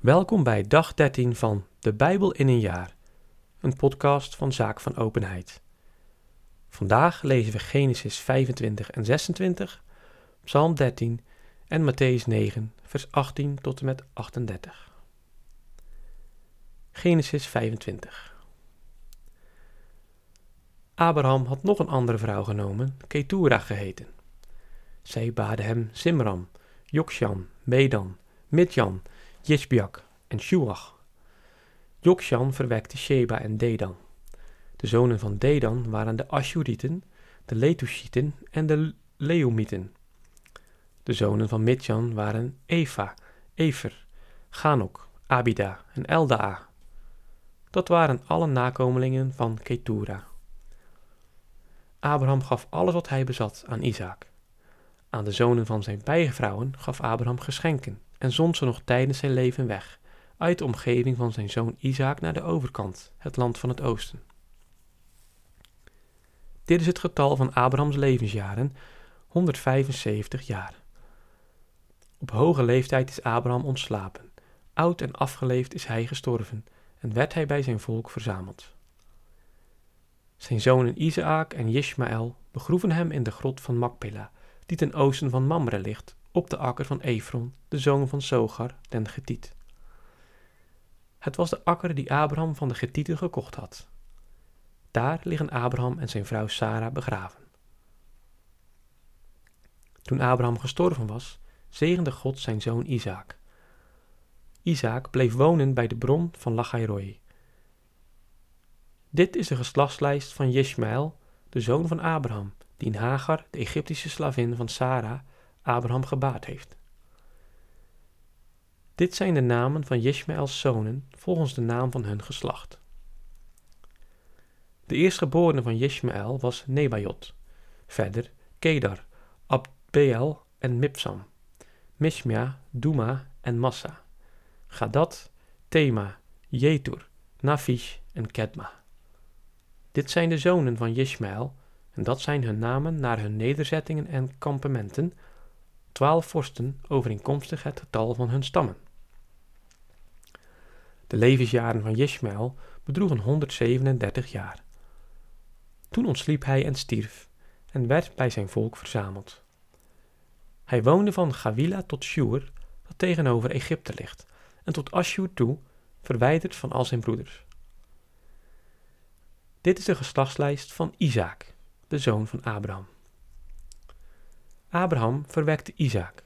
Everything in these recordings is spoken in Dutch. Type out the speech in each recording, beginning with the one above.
Welkom bij dag 13 van De Bijbel in een jaar, een podcast van Zaak van Openheid. Vandaag lezen we Genesis 25 en 26, Psalm 13 en Matthäus 9, vers 18 tot en met 38. Genesis 25 Abraham had nog een andere vrouw genomen, Ketura geheten. Zij baarde hem Simram, Jokshan, Medan, Midjan, Jishbiak en Shuach. Jokshan verwekte Sheba en Dedan. De zonen van Dedan waren de Ashurieten, de Letushieten en de Leomieten. De zonen van Midjan waren Eva, Efer, Ganok, Abida en Eldaa. Dat waren alle nakomelingen van Ketura. Abraham gaf alles wat hij bezat aan Isaac. Aan de zonen van zijn bijvrouwen gaf Abraham geschenken en zond ze nog tijdens zijn leven weg, uit de omgeving van zijn zoon Isaac naar de overkant, het land van het oosten. Dit is het getal van Abrahams levensjaren, 175 jaar. Op hoge leeftijd is Abraham ontslapen, oud en afgeleefd is hij gestorven en werd hij bij zijn volk verzameld. Zijn zonen Isaac en Ishmael begroeven hem in de grot van Makpela, die ten oosten van Mamre ligt, op de akker van Efron, de zoon van Sogar, den Getiet. Het was de akker die Abraham van de Getieten gekocht had. Daar liggen Abraham en zijn vrouw Sara begraven. Toen Abraham gestorven was, zegende God zijn zoon Isaac. Isaac bleef wonen bij de bron van Lachairoi. Dit is de geslachtslijst van Ishmael, de zoon van Abraham, die Hagar, de Egyptische slavin van Sara, Abraham gebaard heeft. Dit zijn de namen van Ishmaels zonen volgens de naam van hun geslacht. De eerstgeborene van Ishmael was Nebajot, verder Kedar, Abbeel en Mipsam, Mishmia, Duma en Massa, Gadat, Tema, Jetur, Nafish en Kedma. Dit zijn de zonen van Ishmael, en dat zijn hun namen naar hun nederzettingen en kampementen, twaalf vorsten overeenkomstig het getal van hun stammen. De levensjaren van Ishmael bedroegen 137 jaar. Toen ontsliep hij en stierf en werd bij zijn volk verzameld. Hij woonde van Gawila tot Shur, dat tegenover Egypte ligt, en tot Ashur toe, verwijderd van al zijn broeders. Dit is de geslachtslijst van Isaac, de zoon van Abraham. Abraham verwekte Isaac.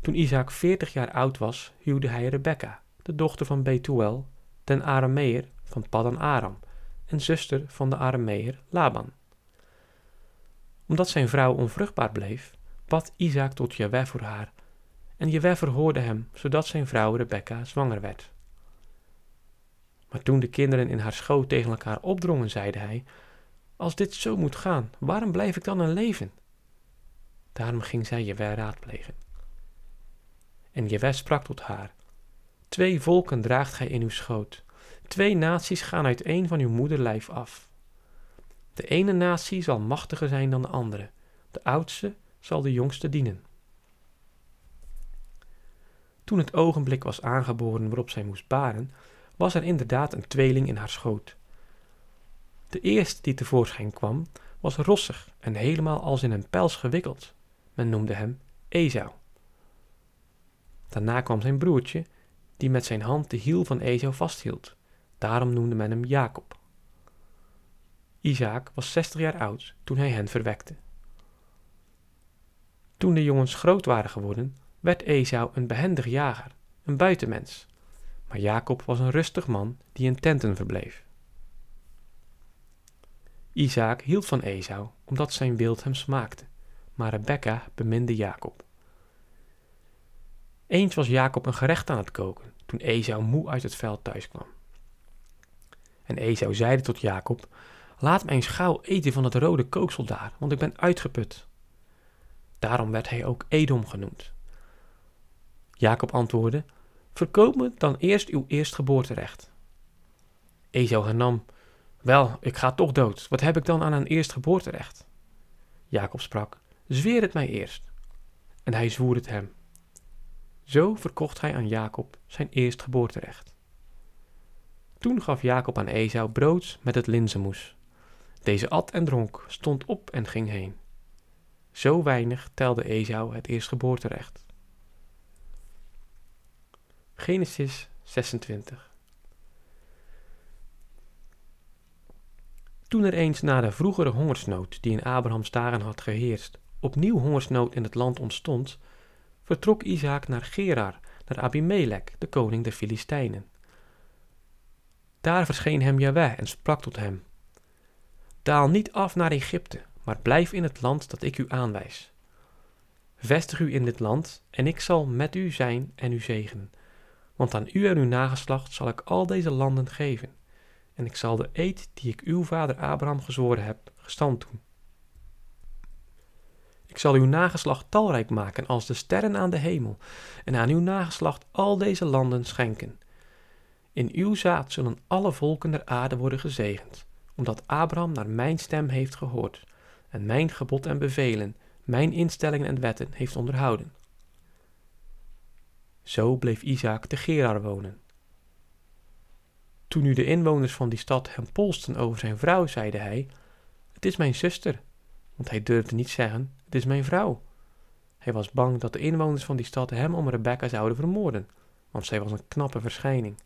Toen Isaac veertig jaar oud was, huwde hij Rebekka, de dochter van Betuel, den Arameer van Paddan Aram, en zuster van de Arameer Laban. Omdat zijn vrouw onvruchtbaar bleef, bad Isaac tot Jaweh voor haar, en Jaweh verhoorde hem, zodat zijn vrouw Rebekka zwanger werd. Maar toen de kinderen in haar schoot tegen elkaar opdrongen, zeide hij: Als dit zo moet gaan, waarom blijf ik dan een leven? Daarom ging zij Jewe raadplegen. En Jewe sprak tot haar: Twee volken draagt gij in uw schoot. Twee naties gaan uit een van uw moederlijf af. De ene natie zal machtiger zijn dan de andere. De oudste zal de jongste dienen. Toen het ogenblik was aangeboren waarop zij moest baren, was er inderdaad een tweeling in haar schoot. De eerste die tevoorschijn kwam, was rossig en helemaal als in een pels gewikkeld. Men noemde hem Esau. Daarna kwam zijn broertje, die met zijn hand de hiel van Esau vasthield. Daarom noemde men hem Jacob. Isaac was zestig jaar oud toen hij hen verwekte. Toen de jongens groot waren geworden, werd Esau een behendig jager, een buitenmens. Maar Jacob was een rustig man die in tenten verbleef. Isaac hield van Esau omdat zijn beeld hem smaakte maar Rebecca beminde Jacob. Eens was Jacob een gerecht aan het koken, toen Esau moe uit het veld thuis kwam. En Esau zeide tot Jacob, laat mij eens gauw eten van het rode kooksel daar, want ik ben uitgeput. Daarom werd hij ook Edom genoemd. Jacob antwoordde, verkoop me dan eerst uw eerstgeboorterecht. Esau hernam, wel, ik ga toch dood, wat heb ik dan aan een eerstgeboorterecht? Jacob sprak, zweer het mij eerst. En hij zwoer het hem. Zo verkocht hij aan Jacob zijn eerstgeboorterecht. Toen gaf Jacob aan Esau brood met het linzenmoes. Deze at en dronk, stond op en ging heen. Zo weinig telde Esau het eerstgeboorterecht. Genesis 26 Toen er eens na de vroegere hongersnood die in Abrahams dagen had geheerst, opnieuw hongersnood in het land ontstond, vertrok Isaac naar Gerar, naar Abimelech, de koning der Filistijnen. Daar verscheen hem Jahweh en sprak tot hem: Daal niet af naar Egypte, maar blijf in het land dat ik u aanwijs. Vestig u in dit land, en ik zal met u zijn en u zegenen. Want aan u en uw nageslacht zal ik al deze landen geven, en ik zal de eed die ik uw vader Abraham gezworen heb, gestand doen. Ik zal uw nageslacht talrijk maken als de sterren aan de hemel, en aan uw nageslacht al deze landen schenken. In uw zaad zullen alle volken der aarde worden gezegend, omdat Abraham naar mijn stem heeft gehoord, en mijn gebod en bevelen, mijn instellingen en wetten heeft onderhouden. Zo bleef Isaac te Gerar wonen. Toen nu de inwoners van die stad hem polsten over zijn vrouw, zeide hij: Het is mijn zuster. Want hij durfde niet zeggen: Het is mijn vrouw. Hij was bang dat de inwoners van die stad hem om Rebecca zouden vermoorden, want zij was een knappe verschijning.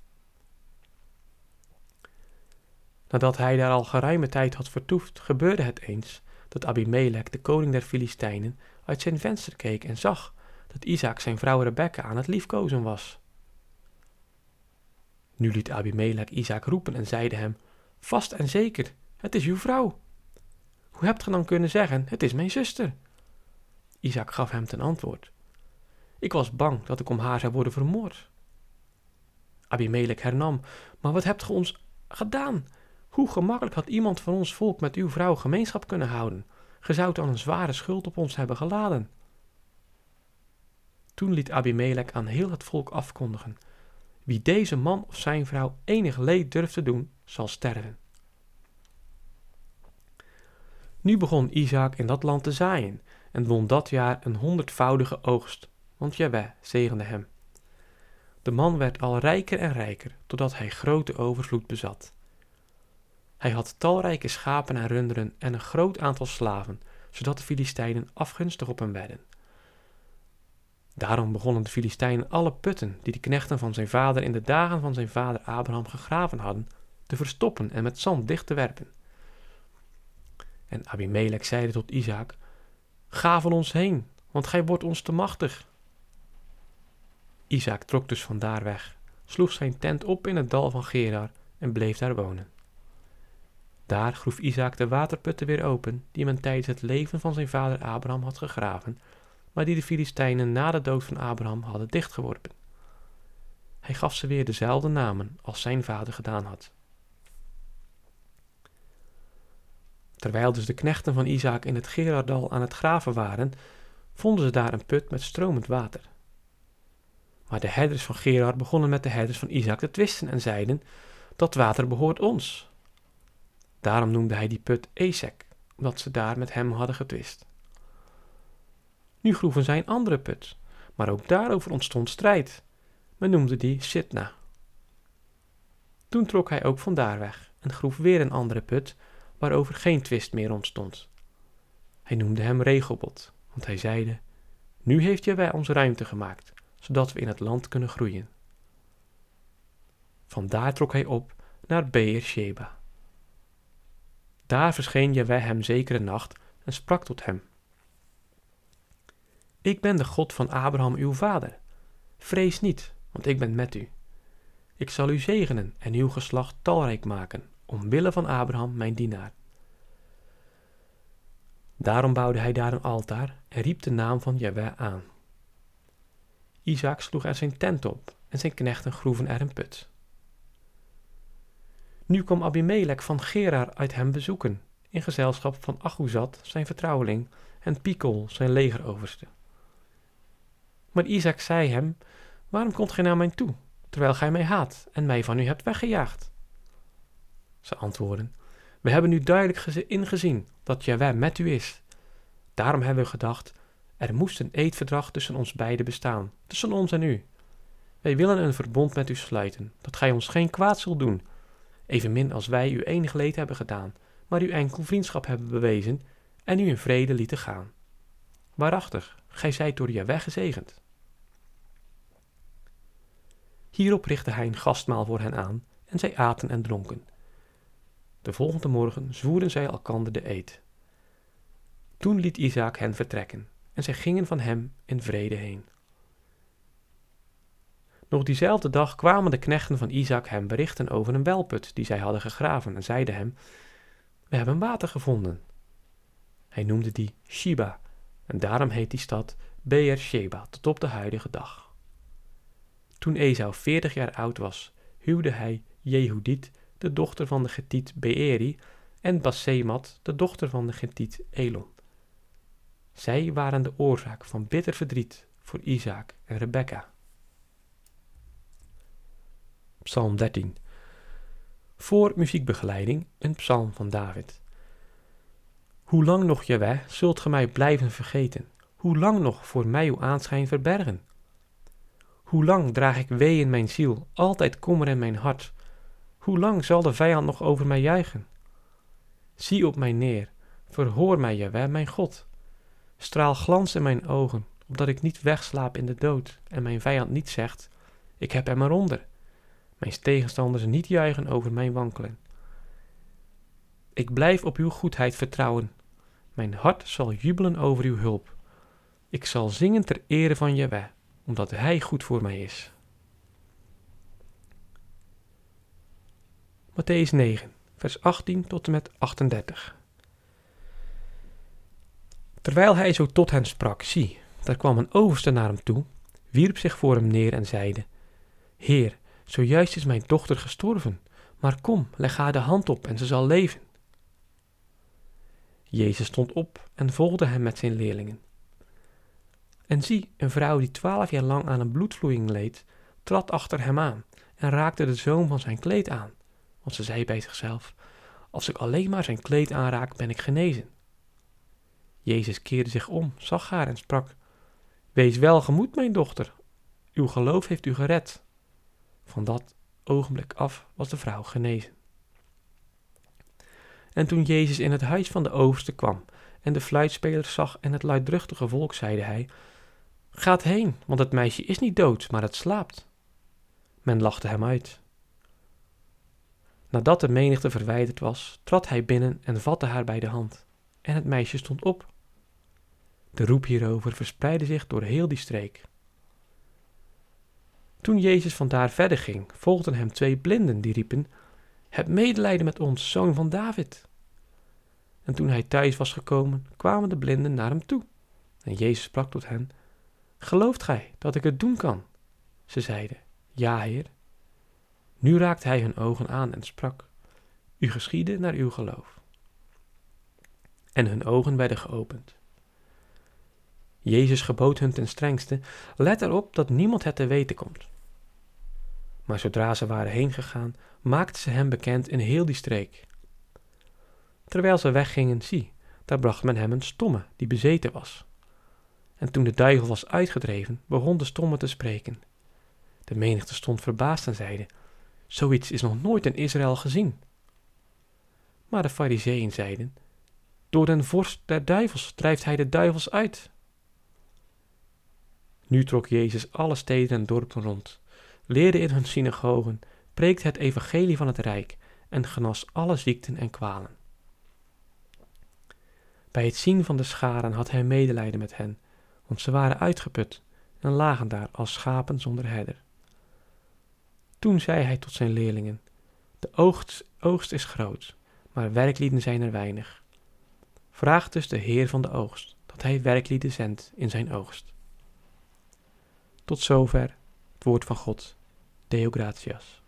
Nadat hij daar al geruime tijd had vertoefd, gebeurde het eens dat Abimelech, de koning der Filistijnen, uit zijn venster keek en zag dat Isaac zijn vrouw Rebecca aan het liefkozen was. Nu liet Abimelech Isaac roepen en zeide hem: Vast en zeker, het is uw vrouw. Hoe hebt ge dan kunnen zeggen: Het is mijn zuster? Isaac gaf hem ten antwoord: Ik was bang dat ik om haar zou worden vermoord. Abimelech hernam: Maar wat hebt ge ons gedaan? Hoe gemakkelijk had iemand van ons volk met uw vrouw gemeenschap kunnen houden? Ge zou dan een zware schuld op ons hebben geladen. Toen liet Abimelech aan heel het volk afkondigen: Wie deze man of zijn vrouw enig leed durft te doen, zal sterven. Nu begon Isaac in dat land te zaaien en won dat jaar een honderdvoudige oogst, want Jaweh zegende hem. De man werd al rijker en rijker, totdat hij grote overvloed bezat. Hij had talrijke schapen en runderen en een groot aantal slaven, zodat de Filistijnen afgunstig op hem werden. Daarom begonnen de Filistijnen alle putten die de knechten van zijn vader in de dagen van zijn vader Abraham gegraven hadden, te verstoppen en met zand dicht te werpen. En Abimelech zeide tot Isaac: Ga van ons heen, want gij wordt ons te machtig. Isaac trok dus vandaar weg, sloeg zijn tent op in het dal van Gerar en bleef daar wonen. Daar groef Isaac de waterputten weer open, die men tijdens het leven van zijn vader Abraham had gegraven, maar die de Filistijnen na de dood van Abraham hadden dichtgeworpen. Hij gaf ze weer dezelfde namen als zijn vader gedaan had. Terwijl dus de knechten van Isaac in het Gerardal aan het graven waren, vonden ze daar een put met stromend water. Maar de herders van Gerar begonnen met de herders van Isaac te twisten en zeiden: Dat water behoort ons. Daarom noemde hij die put Esek, omdat ze daar met hem hadden getwist. Nu groeven zij een andere put, maar ook daarover ontstond strijd. Men noemde die Sitna. Toen trok hij ook vandaar weg en groef weer een andere put, waarover geen twist meer ontstond. Hij noemde hem Regobot, want hij zeide: Nu heeft wij ons ruimte gemaakt, zodat we in het land kunnen groeien. Vandaar trok hij op naar Beer Sheba. Daar verscheen Jaweh hem zekere nacht en sprak tot hem. Ik ben de God van Abraham uw vader. Vrees niet, want ik ben met u. Ik zal u zegenen en uw geslacht talrijk maken, omwille van Abraham mijn dienaar. Daarom bouwde hij daar een altaar en riep de naam van Jahweh aan. Isaac sloeg er zijn tent op en zijn knechten groeven er een put. Nu kwam Abimelech van Gerar uit hem bezoeken, in gezelschap van Achuzat, zijn vertrouweling, en Pikol, zijn legeroverste. Maar Isaac zei hem, waarom komt gij naar mij toe, terwijl gij mij haat en mij van u hebt weggejaagd? Ze antwoorden, we hebben nu duidelijk ingezien dat Jaweh met u is. Daarom hebben we gedacht, Er moest een eedverdrag tussen ons beiden bestaan, tussen ons en u. Wij willen een verbond met u sluiten, dat gij ons geen kwaad zult doen, evenmin als wij u enig leed hebben gedaan, maar u enkel vriendschap hebben bewezen en u in vrede lieten gaan. Waarachtig, gij zijt door Jaweh gezegend. Hierop richtte hij een gastmaal voor hen aan en zij aten en dronken. De volgende morgen zwoeren zij elkander de eed. Toen liet Isaac hen vertrekken en zij gingen van hem in vrede heen. Nog diezelfde dag kwamen de knechten van Isaac hem berichten over een welput die zij hadden gegraven en zeiden hem: We hebben water gevonden. Hij noemde die Shiba en daarom heet die stad Beer-sheba tot op de huidige dag. Toen Esau veertig jaar oud was, huwde hij Jehudit, de dochter van de Getiet Beeri, en Basemat, de dochter van de Getiet Elon. Zij waren de oorzaak van bitter verdriet voor Isaac en Rebekka. Psalm 13 Voor muziekbegeleiding een psalm van David. Hoe lang nog, Jaweh, zult ge mij blijven vergeten? Hoe lang nog voor mij uw aanschijn verbergen? Hoe lang draag ik wee in mijn ziel, altijd kommer in mijn hart? Hoe lang zal de vijand nog over mij juichen? Zie op mij neer, verhoor mij, Jaweh, mijn God. Straal glans in mijn ogen, opdat ik niet wegslaap in de dood en mijn vijand niet zegt, ik heb hem eronder. Mijn tegenstanders niet juichen over mijn wankelen. Ik blijf op uw goedheid vertrouwen. Mijn hart zal jubelen over uw hulp. Ik zal zingen ter ere van Jeweh, omdat Hij goed voor mij is. Matthäus 9, vers 18 tot en met 38. Terwijl hij zo tot hen sprak, zie, daar kwam een overste naar hem toe, wierp zich voor hem neer en zeide: Heer, zojuist is mijn dochter gestorven, maar kom, leg haar de hand op en ze zal leven. Jezus stond op en volgde hem met zijn leerlingen. En zie, een vrouw die twaalf jaar lang aan een bloedvloeiing leed, trad achter hem aan en raakte de zoom van zijn kleed aan, want ze zei bij zichzelf: Als ik alleen maar zijn kleed aanraak, ben ik genezen. Jezus keerde zich om, zag haar en sprak: Wees welgemoed, mijn dochter, uw geloof heeft u gered. Van dat ogenblik af was de vrouw genezen. En toen Jezus in het huis van de overste kwam en de fluitspelers zag en het luidruchtige volk, zeide hij: Gaat heen, want het meisje is niet dood, maar het slaapt. Men lachte hem uit. Nadat de menigte verwijderd was, trad hij binnen en vatte haar bij de hand, en het meisje stond op. De roep hierover verspreidde zich door heel die streek. Toen Jezus vandaar verder ging, volgden hem twee blinden die riepen: Heb medelijden met ons, zoon van David. En toen hij thuis was gekomen, kwamen de blinden naar hem toe. En Jezus sprak tot hen: Gelooft gij dat ik het doen kan? Ze zeiden: Ja, Heer. Nu raakte hij hun ogen aan en sprak: U geschiedde naar uw geloof. En hun ogen werden geopend. Jezus gebood hun ten strengste: Let erop dat niemand het te weten komt. Maar zodra ze waren heengegaan, maakten ze hem bekend in heel die streek. Terwijl ze weggingen, zie, daar bracht men hem een stomme die bezeten was. En toen de duivel was uitgedreven, begon de stomme te spreken. De menigte stond verbaasd en zeide: Zoiets is nog nooit in Israël gezien. Maar de fariseeën zeiden: Door den vorst der duivels drijft hij de duivels uit. Nu trok Jezus alle steden en dorpen rond, leerde in hun synagogen, preekte het evangelie van het rijk en genas alle ziekten en kwalen. Bij het zien van de scharen had hij medelijden met hen, want ze waren uitgeput en lagen daar als schapen zonder herder. Toen zei hij tot zijn leerlingen: De oogst, oogst is groot, maar werklieden zijn er weinig. Vraag dus de Heer van de oogst dat hij werklieden zendt in zijn oogst. Tot zover het woord van God. Deo gratias.